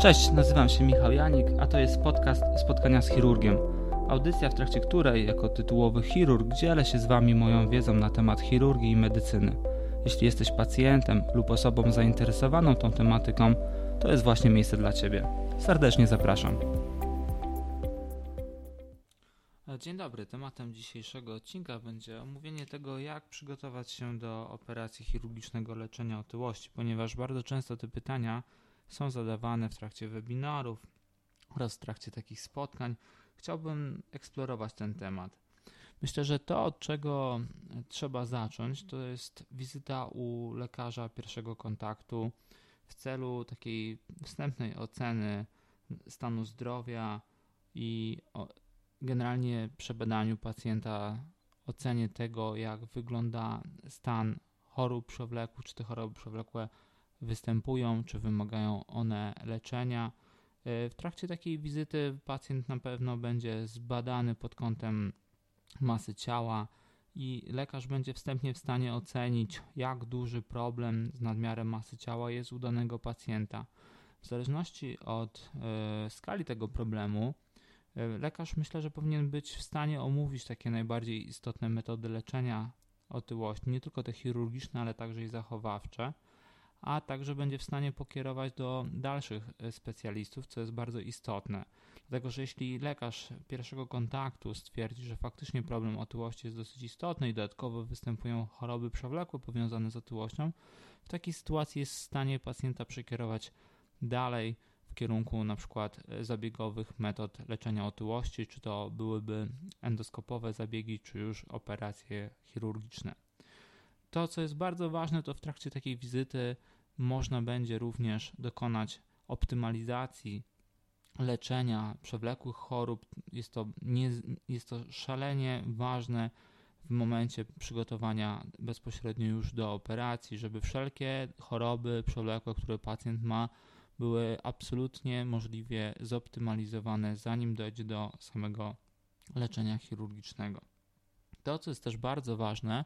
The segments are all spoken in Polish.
Cześć, nazywam się Michał Janik, a to jest podcast Spotkania z chirurgiem. Audycja, w trakcie której, jako tytułowy chirurg, dzielę się z Wami moją wiedzą na temat chirurgii i medycyny. Jeśli jesteś pacjentem lub osobą zainteresowaną tą tematyką, to jest właśnie miejsce dla Ciebie. Serdecznie zapraszam. Dzień dobry. Tematem dzisiejszego odcinka będzie omówienie tego, jak przygotować się do operacji chirurgicznego leczenia otyłości, ponieważ bardzo często te pytania są zadawane w trakcie webinarów oraz w trakcie takich spotkań. Chciałbym eksplorować ten temat. Myślę, że to, od czego trzeba zacząć, to jest wizyta u lekarza pierwszego kontaktu w celu takiej wstępnej oceny stanu zdrowia i generalnie przebadaniu pacjenta, ocenie tego, jak wygląda stan chorób przewlekłych, czy te choroby przewlekłe występują, czy wymagają one leczenia. E, w trakcie takiej wizyty pacjent na pewno będzie zbadany pod kątem masy ciała i lekarz będzie wstępnie w stanie ocenić, jak duży problem z nadmiarem masy ciała jest u danego pacjenta. W zależności od y, skali tego problemu, y, lekarz myślę, że powinien być w stanie omówić takie najbardziej istotne metody leczenia otyłości, nie tylko te chirurgiczne, ale także i zachowawcze a także będzie w stanie pokierować do dalszych e, specjalistów, co jest bardzo istotne. Dlatego, że jeśli lekarz pierwszego kontaktu stwierdzi, że faktycznie problem otyłości jest dosyć istotny i dodatkowo występują choroby przewlekłe powiązane z otyłością, w takiej sytuacji jest w stanie pacjenta przekierować dalej w kierunku na przykład e, zabiegowych metod leczenia otyłości, czy to byłyby endoskopowe zabiegi, czy już operacje chirurgiczne. To, co jest bardzo ważne, to w trakcie takiej wizyty można będzie również dokonać optymalizacji leczenia przewlekłych chorób. Jest to, nie, jest to szalenie ważne w momencie przygotowania bezpośrednio już do operacji, żeby wszelkie choroby przewlekłe, które pacjent ma, były absolutnie możliwie zoptymalizowane, zanim dojdzie do samego leczenia chirurgicznego. To, co jest też bardzo ważne,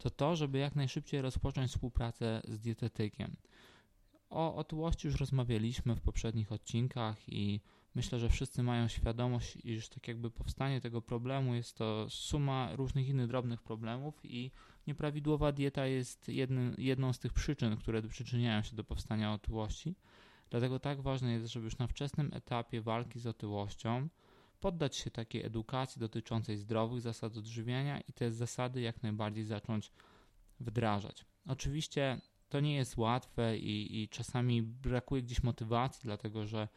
to to, żeby jak najszybciej rozpocząć współpracę z dietetykiem. O otyłości już rozmawialiśmy w poprzednich odcinkach i myślę, że wszyscy mają świadomość, iż tak jakby powstanie tego problemu jest to suma różnych innych drobnych problemów i nieprawidłowa dieta jest jednym, jedną z tych przyczyn, które przyczyniają się do powstania otyłości. Dlatego tak ważne jest, żeby już na wczesnym etapie walki z otyłością poddać się takiej edukacji dotyczącej zdrowych zasad odżywiania i te zasady jak najbardziej zacząć wdrażać. Oczywiście to nie jest łatwe i, i czasami brakuje gdzieś motywacji, dlatego że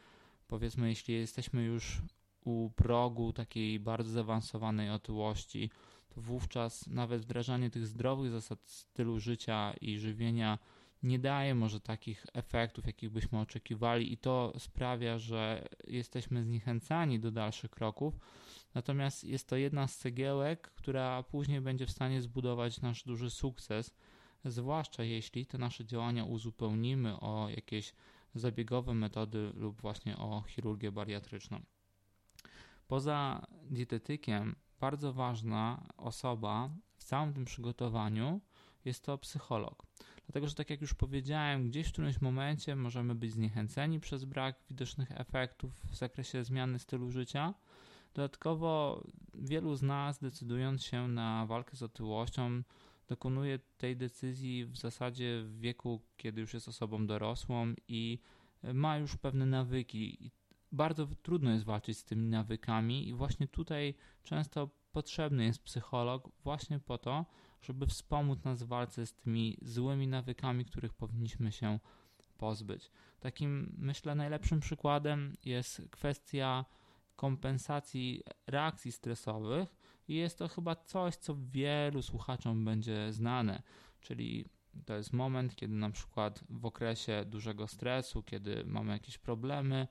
powiedzmy, jeśli jesteśmy już u progu takiej bardzo zaawansowanej otyłości, to wówczas nawet wdrażanie tych zdrowych zasad stylu życia i żywienia nie daje może takich efektów, jakich byśmy oczekiwali, i to sprawia, że jesteśmy zniechęcani do dalszych kroków. Natomiast jest to jedna z cegiełek, która później będzie w stanie zbudować nasz duży sukces zwłaszcza jeśli te nasze działania uzupełnimy o jakieś zabiegowe metody lub właśnie o chirurgię bariatryczną. Poza dietetykiem, bardzo ważna osoba w całym tym przygotowaniu jest to psycholog. Dlatego, że tak jak już powiedziałem, gdzieś w którymś momencie możemy być zniechęceni przez brak widocznych efektów w zakresie zmiany stylu życia. Dodatkowo wielu z nas, decydując się na walkę z otyłością, dokonuje tej decyzji w zasadzie w wieku, kiedy już jest osobą dorosłą i ma już pewne nawyki. Bardzo trudno jest walczyć z tymi nawykami, i właśnie tutaj często potrzebny jest psycholog, właśnie po to, żeby wspomóc nas w walce z tymi złymi nawykami, których powinniśmy się pozbyć. Takim, myślę, najlepszym przykładem jest kwestia kompensacji reakcji stresowych, i jest to chyba coś, co wielu słuchaczom będzie znane, czyli to jest moment, kiedy na przykład w okresie dużego stresu, kiedy mamy jakieś problemy,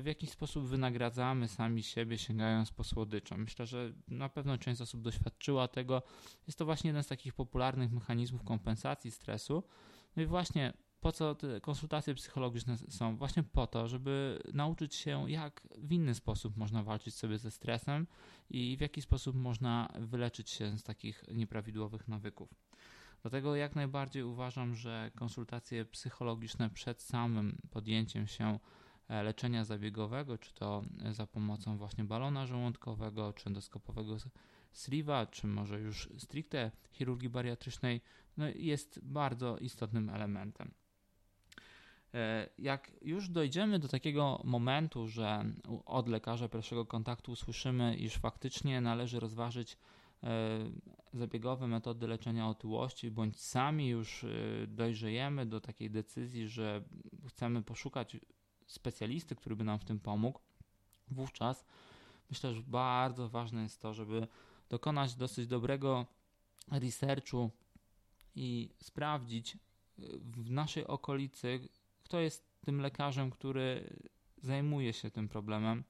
w jakiś sposób wynagradzamy sami siebie, sięgając po słodycze. Myślę, że na pewno część osób doświadczyła tego. Jest to właśnie jeden z takich popularnych mechanizmów kompensacji stresu. No i właśnie po co te konsultacje psychologiczne są? Właśnie po to, żeby nauczyć się, jak w inny sposób można walczyć sobie ze stresem i w jaki sposób można wyleczyć się z takich nieprawidłowych nawyków. Dlatego jak najbardziej uważam, że konsultacje psychologiczne przed samym podjęciem się e, leczenia zabiegowego, czy to za pomocą właśnie balona żołądkowego, czy endoskopowego sleeve'a, czy może już stricte chirurgii bariatrycznej, no jest bardzo istotnym elementem. E, jak już dojdziemy do takiego momentu, że od lekarza pierwszego kontaktu usłyszymy, iż faktycznie należy rozważyć e, zabiegowe metody leczenia otyłości, bądź sami już e, dojrzejemy do takiej decyzji, że chcemy poszukać specjalisty, który by nam w tym pomógł, wówczas myślę, że bardzo ważne jest to, żeby dokonać dosyć dobrego researchu i sprawdzić w naszej okolicy, kto jest tym lekarzem, który zajmuje się tym problemem,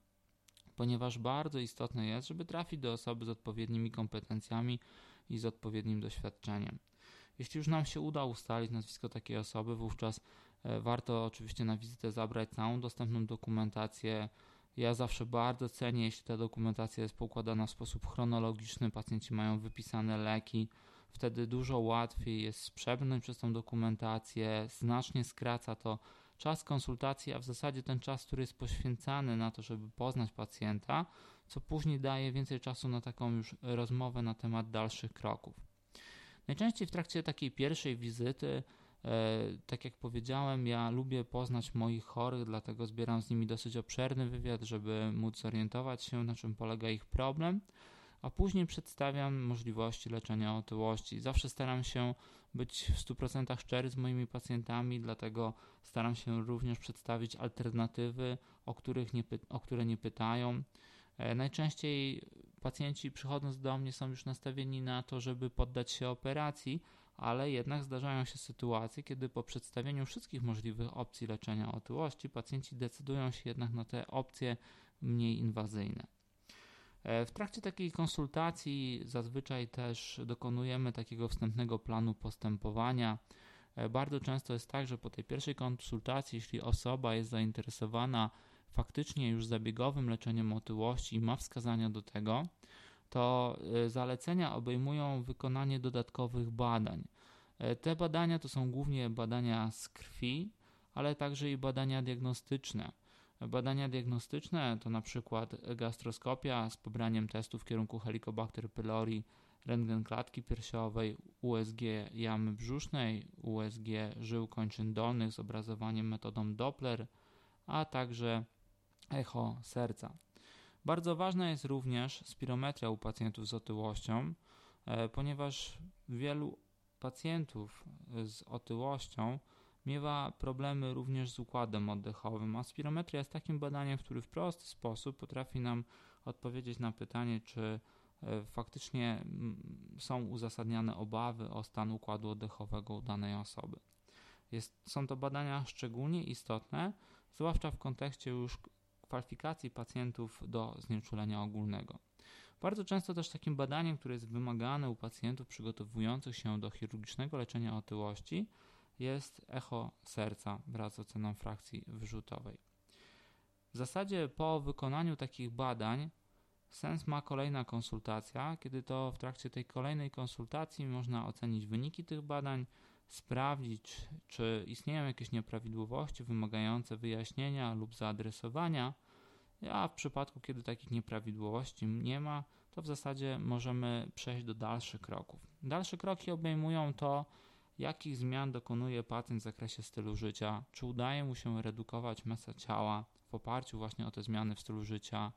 ponieważ bardzo istotne jest, żeby trafić do osoby z odpowiednimi kompetencjami i z odpowiednim doświadczeniem. Jeśli już nam się uda ustalić nazwisko takiej osoby, wówczas warto oczywiście na wizytę zabrać całą dostępną dokumentację. Ja zawsze bardzo cenię, jeśli ta dokumentacja jest poukładana w sposób chronologiczny, pacjenci mają wypisane leki, Wtedy dużo łatwiej jest przebrnąć przez tą dokumentację, znacznie skraca to czas konsultacji, a w zasadzie ten czas, który jest poświęcany na to, żeby poznać pacjenta, co później daje więcej czasu na taką już rozmowę na temat dalszych kroków. Najczęściej w trakcie takiej pierwszej wizyty, e, tak jak powiedziałem, ja lubię poznać moich chorych, dlatego zbieram z nimi dosyć obszerny wywiad, żeby móc zorientować się, na czym polega ich problem a później przedstawiam możliwości leczenia otyłości. Zawsze staram się być w 100% szczery z moimi pacjentami, dlatego staram się również przedstawić alternatywy, o, których nie, o które nie pytają. E, najczęściej pacjenci przychodząc do mnie są już nastawieni na to, żeby poddać się operacji, ale jednak zdarzają się sytuacje, kiedy po przedstawieniu wszystkich możliwych opcji leczenia otyłości pacjenci decydują się jednak na te opcje mniej inwazyjne. E, w trakcie takiej konsultacji zazwyczaj też dokonujemy takiego wstępnego planu postępowania. E, bardzo często jest tak, że po tej pierwszej konsultacji, jeśli osoba jest zainteresowana faktycznie już zabiegowym leczeniem otyłości i ma wskazania do tego, to e, zalecenia obejmują wykonanie dodatkowych badań. Te badania to są głównie badania z krwi, ale także i badania diagnostyczne. Badania diagnostyczne to na przykład gastroskopia z pobraniem testu w kierunku Helicobacter pylori, rentgen klatki piersiowej, USG jamy brzusznej, USG żył kończyn dolnych z obrazowaniem metodą Doppler, a także echo serca. Bardzo ważna jest również spirometria u pacjentów z otyłością, e, ponieważ wielu pacjentów z otyłością miewa problemy również z układem oddechowym, a spirometria jest takim badaniem, który w prosty sposób potrafi nam odpowiedzieć na pytanie, czy e, faktycznie są uzasadniane obawy o stan układu oddechowego u danej osoby. Jest, są to badania szczególnie istotne, zwłaszcza w kontekście już kwalifikacji pacjentów do znieczulenia ogólnego. Bardzo często też takim badaniem, które jest wymagane u pacjentów przygotowujących się do chirurgicznego leczenia otyłości, jest echo serca wraz z oceną frakcji wyrzutowej. W zasadzie po wykonaniu takich badań sens ma kolejna konsultacja, kiedy to w trakcie tej kolejnej konsultacji można ocenić wyniki tych badań, sprawdzić, czy istnieją jakieś nieprawidłowości wymagające wyjaśnienia lub zaadresowania, a w przypadku, kiedy takich nieprawidłowości nie ma, to w zasadzie możemy przejść do dalszych kroków. Dalsze kroki obejmują to, jakich zmian dokonuje pacjent w zakresie stylu życia, czy udaje mu się redukować masę ciała w oparciu właśnie o te zmiany w stylu życia,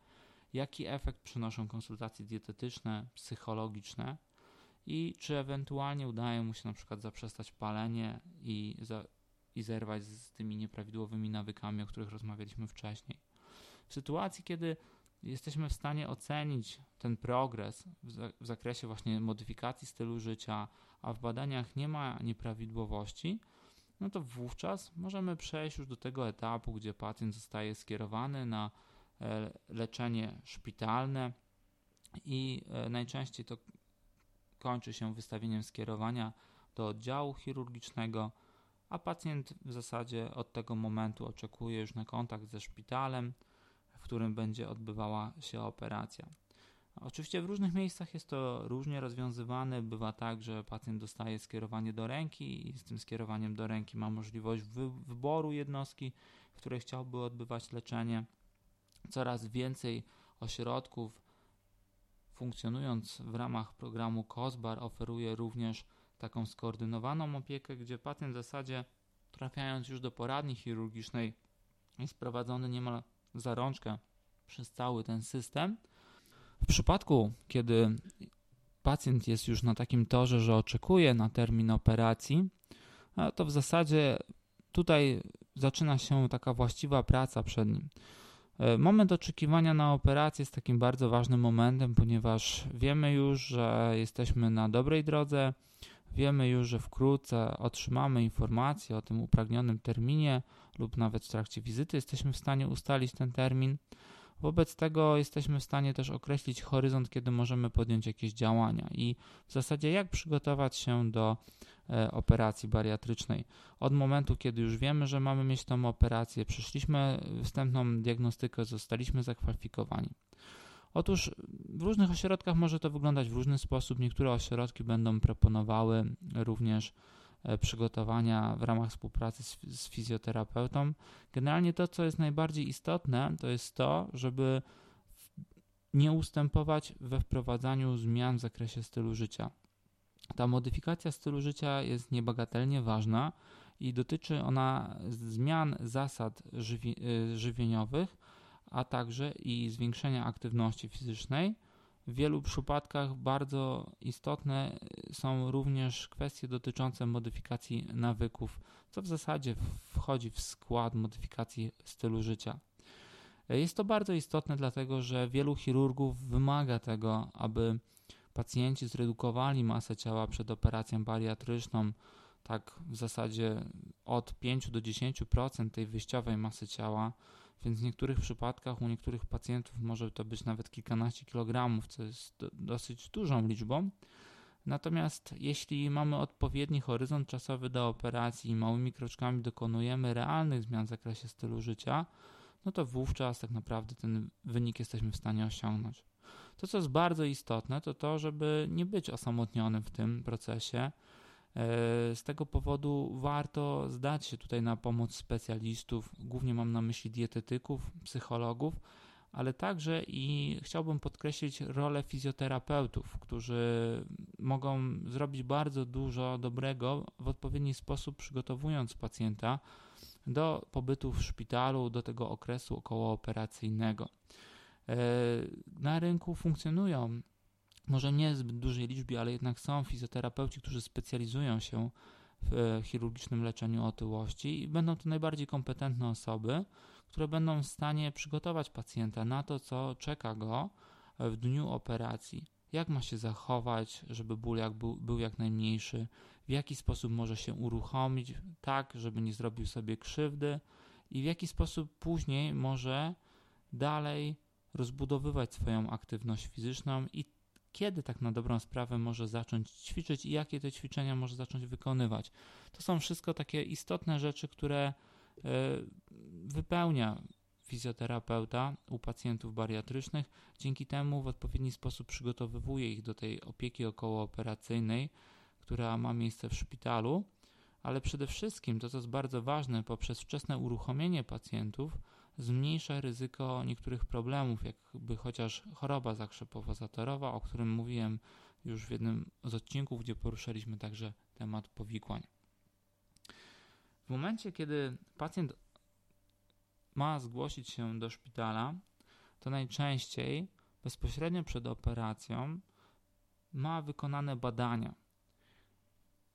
jaki efekt przynoszą konsultacje dietetyczne, psychologiczne i czy ewentualnie udaje mu się na przykład zaprzestać palenie i, za, i zerwać z tymi nieprawidłowymi nawykami, o których rozmawialiśmy wcześniej. W sytuacji, kiedy jesteśmy w stanie ocenić ten progres w, zakresie właśnie modyfikacji stylu życia, a w badaniach nie ma nieprawidłowości, no to wówczas możemy przejść już do tego etapu, gdzie pacjent zostaje skierowany na e, leczenie szpitalne i e, najczęściej to kończy się wystawieniem skierowania do oddziału chirurgicznego, a pacjent w zasadzie od tego momentu oczekuje już na kontakt ze szpitalem, w którym będzie odbywała się operacja. Oczywiście w różnych miejscach jest to różnie rozwiązywane. Bywa tak, że pacjent dostaje skierowanie do ręki i z tym skierowaniem do ręki ma możliwość wy wyboru jednostki, w której chciałby odbywać leczenie. Coraz więcej ośrodków funkcjonując w ramach programu COSBAR oferuje również taką skoordynowaną opiekę, gdzie pacjent w zasadzie trafiając już do poradni chirurgicznej jest prowadzony niemal za rączkę przez cały ten system. W przypadku, kiedy pacjent jest już na takim torze, że oczekuje na termin operacji, to w zasadzie tutaj zaczyna się taka właściwa praca przed nim. E, moment oczekiwania na operację jest takim bardzo ważnym momentem, ponieważ wiemy już, że jesteśmy na dobrej drodze, wiemy już, że wkrótce otrzymamy informację o tym upragnionym terminie lub nawet w trakcie wizyty jesteśmy w stanie ustalić ten termin. Wobec tego jesteśmy w stanie też określić horyzont, kiedy możemy podjąć jakieś działania i w zasadzie jak przygotować się do e, operacji bariatrycznej. Od momentu, kiedy już wiemy, że mamy mieć tą operację, przyszliśmy wstępną diagnostykę, zostaliśmy zakwalifikowani. Otóż w różnych ośrodkach może to wyglądać w różny sposób. Niektóre ośrodki będą proponowały również przygotowania w ramach współpracy z, z fizjoterapeutą. Generalnie to, co jest najbardziej istotne, to jest to, żeby nie ustępować we wprowadzaniu zmian w zakresie stylu życia. Ta modyfikacja stylu życia jest niebagatelnie ważna i dotyczy ona zmian zasad żywi e, żywieniowych, a także i zwiększenia aktywności fizycznej w wielu przypadkach bardzo istotne są również kwestie dotyczące modyfikacji nawyków, co w zasadzie wchodzi w skład modyfikacji stylu życia. Jest to bardzo istotne, dlatego że wielu chirurgów wymaga tego, aby pacjenci zredukowali masę ciała przed operacją bariatryczną, tak w zasadzie od 5 do 10% tej wyjściowej masy ciała więc w niektórych przypadkach u niektórych pacjentów może to być nawet kilkanaście kilogramów, co jest do, dosyć dużą liczbą. Natomiast jeśli mamy odpowiedni horyzont czasowy do operacji i małymi kroczkami dokonujemy realnych zmian w zakresie stylu życia, no to wówczas tak naprawdę ten wynik jesteśmy w stanie osiągnąć. To, co jest bardzo istotne, to to, żeby nie być osamotnionym w tym procesie, z tego powodu warto zdać się tutaj na pomoc specjalistów, głównie mam na myśli dietetyków, psychologów, ale także i chciałbym podkreślić rolę fizjoterapeutów, którzy mogą zrobić bardzo dużo dobrego w odpowiedni sposób, przygotowując pacjenta do pobytu w szpitalu, do tego okresu okołooperacyjnego. E, na rynku funkcjonują może nie zbyt dużej liczbie, ale jednak są fizjoterapeuci, którzy specjalizują się w e, chirurgicznym leczeniu otyłości i będą to najbardziej kompetentne osoby, które będą w stanie przygotować pacjenta na to, co czeka go w dniu operacji. Jak ma się zachować, żeby ból jak był, był jak najmniejszy, w jaki sposób może się uruchomić, tak, żeby nie zrobił sobie krzywdy, i w jaki sposób później może dalej rozbudowywać swoją aktywność fizyczną i kiedy tak na dobrą sprawę może zacząć ćwiczyć i jakie te ćwiczenia może zacząć wykonywać. To są wszystko takie istotne rzeczy, które e, wypełnia fizjoterapeuta u pacjentów bariatrycznych. Dzięki temu w odpowiedni sposób przygotowywuje ich do tej opieki okołooperacyjnej, która ma miejsce w szpitalu, ale przede wszystkim to, co jest bardzo ważne, poprzez wczesne uruchomienie pacjentów zmniejsza ryzyko niektórych problemów, jakby chociaż choroba zakrzepowo-zatorowa, o którym mówiłem już w jednym z odcinków, gdzie poruszaliśmy także temat powikłań. W momencie, kiedy pacjent ma zgłosić się do szpitala, to najczęściej bezpośrednio przed operacją ma wykonane badania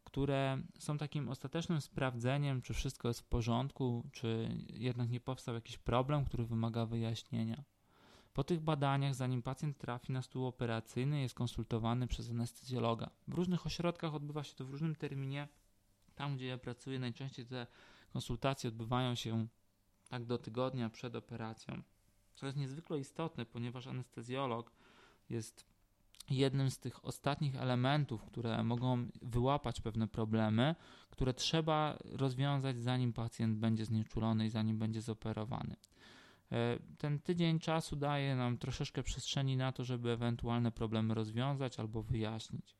które są takim ostatecznym sprawdzeniem, czy wszystko jest w porządku, czy jednak nie powstał jakiś problem, który wymaga wyjaśnienia. Po tych badaniach, zanim pacjent trafi na stół operacyjny, jest konsultowany przez anestezjologa. W różnych ośrodkach odbywa się to w różnym terminie. Tam, gdzie ja pracuję, najczęściej te konsultacje odbywają się tak do tygodnia przed operacją. Co jest niezwykle istotne, ponieważ anestezjolog jest jednym z tych ostatnich elementów, które mogą wyłapać pewne problemy, które trzeba rozwiązać, zanim pacjent będzie znieczulony i zanim będzie zoperowany. E, ten tydzień czasu daje nam troszeczkę przestrzeni na to, żeby ewentualne problemy rozwiązać albo wyjaśnić.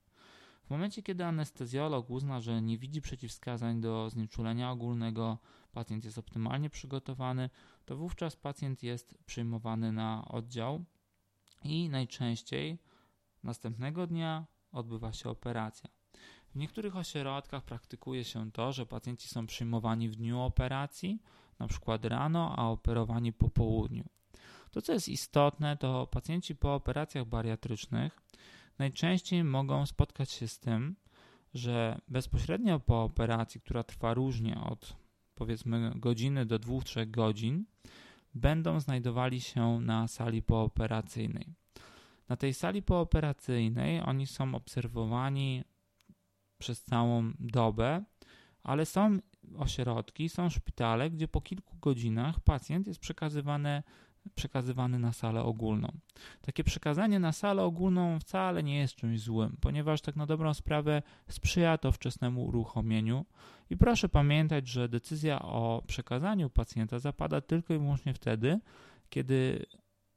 W momencie, kiedy anestezjolog uzna, że nie widzi przeciwwskazań do znieczulenia ogólnego, pacjent jest optymalnie przygotowany, to wówczas pacjent jest przyjmowany na oddział i najczęściej następnego dnia odbywa się operacja. W niektórych ośrodkach praktykuje się to, że pacjenci są przyjmowani w dniu operacji, na przykład rano, a operowani po południu. To, co jest istotne, to pacjenci po operacjach bariatrycznych najczęściej mogą spotkać się z tym, że bezpośrednio po operacji, która trwa różnie od powiedzmy godziny do 2-3 godzin, będą znajdowali się na sali pooperacyjnej. Na tej sali pooperacyjnej oni są obserwowani przez całą dobę, ale są ośrodki, są szpitale, gdzie po kilku godzinach pacjent jest przekazywany, przekazywany na salę ogólną. Takie przekazanie na salę ogólną wcale nie jest czymś złym, ponieważ tak na dobrą sprawę sprzyja to wczesnemu uruchomieniu. I proszę pamiętać, że decyzja o przekazaniu pacjenta zapada tylko i wyłącznie wtedy, kiedy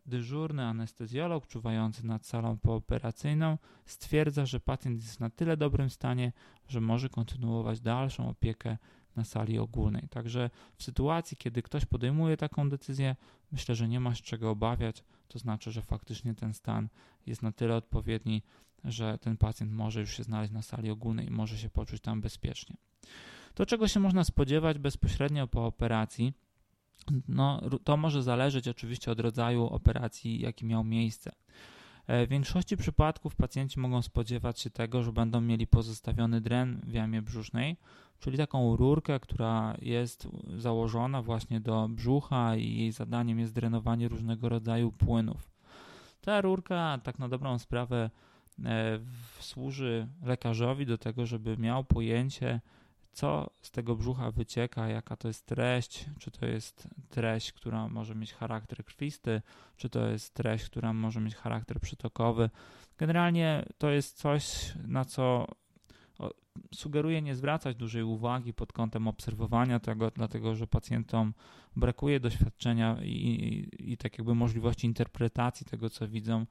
dyżurny anestezjolog czuwający nad salą pooperacyjną stwierdza, że pacjent jest na tyle dobrym stanie, że może kontynuować dalszą opiekę na sali ogólnej. Także w sytuacji, kiedy ktoś podejmuje taką decyzję, myślę, że nie ma z czego obawiać. To znaczy, że faktycznie ten stan jest na tyle odpowiedni, że ten pacjent może już się znaleźć na sali ogólnej i może się poczuć tam bezpiecznie. To, czego się można spodziewać bezpośrednio po operacji, no, to może zależeć oczywiście od rodzaju operacji, jaki miał miejsce. E, w większości przypadków pacjenci mogą spodziewać się tego, że będą mieli pozostawiony dren w jamie brzusznej, czyli taką rurkę, która jest założona właśnie do brzucha i jej zadaniem jest drenowanie różnego rodzaju płynów. Ta rurka, tak na dobrą sprawę, e, służy lekarzowi do tego, żeby miał pojęcie, co z tego brzucha wycieka, jaka to jest treść, czy to jest treść, która może mieć charakter krwisty, czy to jest treść, która może mieć charakter przytokowy. Generalnie to jest coś, na co sugeruję nie zwracać dużej uwagi pod kątem obserwowania tego, dlatego że pacjentom brakuje doświadczenia i, i, i tak jakby możliwości interpretacji tego, co widzą.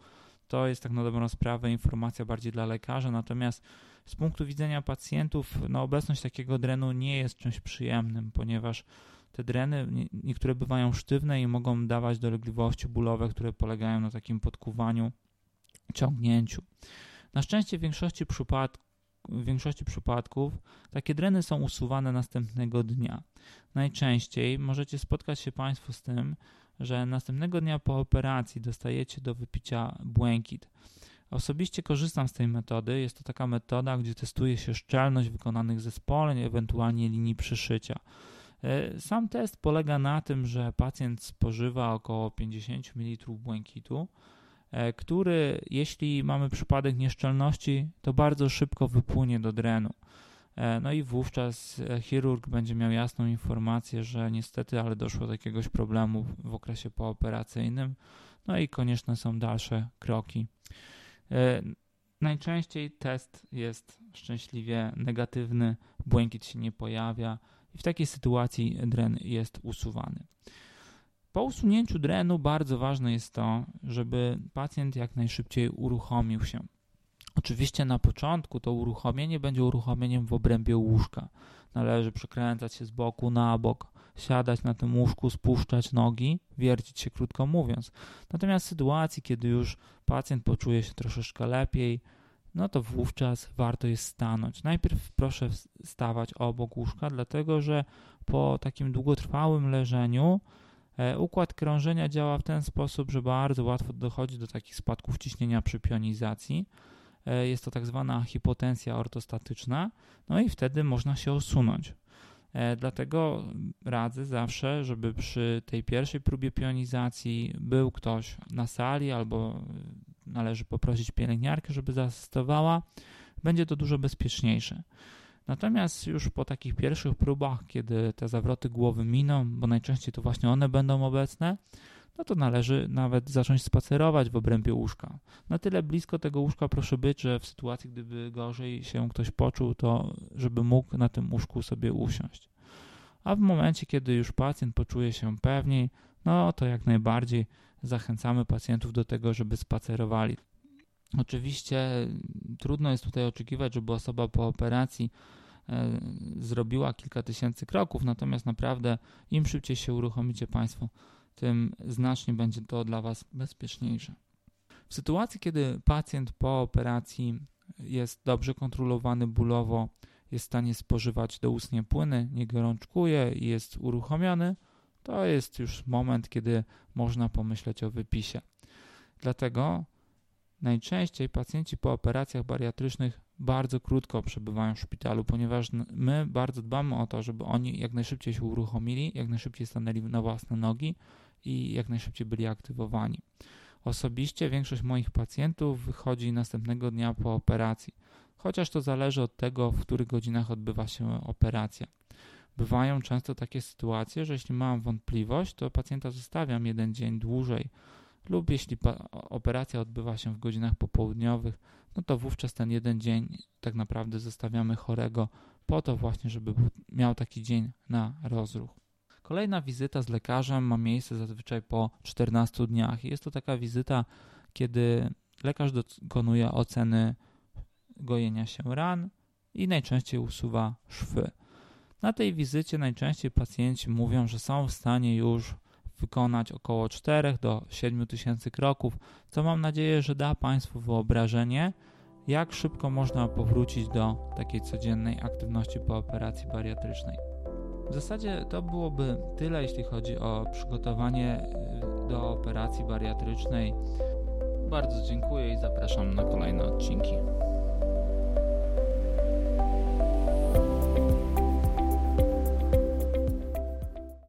To jest tak na dobrą sprawę informacja bardziej dla lekarza, natomiast z punktu widzenia pacjentów no, obecność takiego drenu nie jest czymś przyjemnym, ponieważ te dreny niektóre bywają sztywne i mogą dawać dolegliwości bólowe, które polegają na takim podkuwaniu, ciągnięciu. Na szczęście w większości w większości przypadków takie dreny są usuwane następnego dnia. Najczęściej możecie spotkać się Państwo z tym, że następnego dnia po operacji dostajecie do wypicia błękit. Osobiście korzystam z tej metody. Jest to taka metoda, gdzie testuje się szczelność wykonanych zespoleń, ewentualnie linii przyszycia. E, sam test polega na tym, że pacjent spożywa około 50 ml błękitu, e, który, jeśli mamy przypadek nieszczelności, to bardzo szybko wypłynie do drenu. E, no i wówczas chirurg będzie miał jasną informację, że niestety, ale doszło do jakiegoś problemu w okresie pooperacyjnym, no i konieczne są dalsze kroki. E, najczęściej test jest szczęśliwie negatywny, błękit się nie pojawia i w takiej sytuacji dren jest usuwany. Po usunięciu drenu bardzo ważne jest to, żeby pacjent jak najszybciej uruchomił się. Oczywiście na początku to uruchomienie będzie uruchomieniem w obrębie łóżka. Należy przekręcać się z boku na bok, siadać na tym łóżku, spuszczać nogi, wiercić się krótko mówiąc. Natomiast w sytuacji, kiedy już pacjent poczuje się troszeczkę lepiej, no to wówczas warto jest stanąć. Najpierw proszę stawać obok łóżka, dlatego że po takim długotrwałym leżeniu e, układ krążenia działa w ten sposób, że bardzo łatwo dochodzi do takich spadków ciśnienia przy pionizacji. E, jest to tak zwana hipotensja ortostatyczna, no i wtedy można się osunąć. E, dlatego radzę zawsze, żeby przy tej pierwszej próbie pionizacji był ktoś na sali albo należy poprosić pielęgniarkę, żeby zaasystowała. Będzie to dużo bezpieczniejsze. Natomiast już po takich pierwszych próbach, kiedy te zawroty głowy miną, bo najczęściej to właśnie one będą obecne, no to należy nawet zacząć spacerować w obrębie łóżka. Na tyle blisko tego łóżka proszę być, że w sytuacji, gdyby gorzej się ktoś poczuł, to żeby mógł na tym łóżku sobie usiąść. A w momencie, kiedy już pacjent poczuje się pewniej, no to jak najbardziej zachęcamy pacjentów do tego, żeby spacerowali. Oczywiście trudno jest tutaj oczekiwać, żeby osoba po operacji e, zrobiła kilka tysięcy kroków, natomiast naprawdę im szybciej się uruchomicie Państwo, tym znacznie będzie to dla Was bezpieczniejsze. W sytuacji, kiedy pacjent po operacji jest dobrze kontrolowany bólowo, jest w stanie spożywać doustnie płyny, nie gorączkuje i jest uruchomiony, to jest już moment, kiedy można pomyśleć o wypisie. Dlatego najczęściej pacjenci po operacjach bariatrycznych bardzo krótko przebywają w szpitalu, ponieważ my bardzo dbamy o to, żeby oni jak najszybciej się uruchomili, jak najszybciej stanęli na własne nogi i jak najszybciej byli aktywowani. Osobiście większość moich pacjentów wychodzi następnego dnia po operacji, chociaż to zależy od tego, w których godzinach odbywa się operacja. Bywają często takie sytuacje, że jeśli mam wątpliwość, to pacjenta zostawiam jeden dzień dłużej, lub jeśli operacja odbywa się w godzinach popołudniowych, no to wówczas ten jeden dzień tak naprawdę zostawiamy chorego po to właśnie, żeby miał taki dzień na rozruch. Kolejna wizyta z lekarzem ma miejsce zazwyczaj po 14 dniach. Jest to taka wizyta, kiedy lekarz dokonuje oceny gojenia się ran i najczęściej usuwa szwy. Na tej wizycie najczęściej pacjenci mówią, że są w stanie już wykonać około 4 do 7 tysięcy kroków, co mam nadzieję, że da Państwu wyobrażenie, jak szybko można powrócić do takiej codziennej aktywności po operacji bariatrycznej. W zasadzie to byłoby tyle, jeśli chodzi o przygotowanie y, do operacji bariatrycznej. Bardzo dziękuję i zapraszam na kolejne odcinki.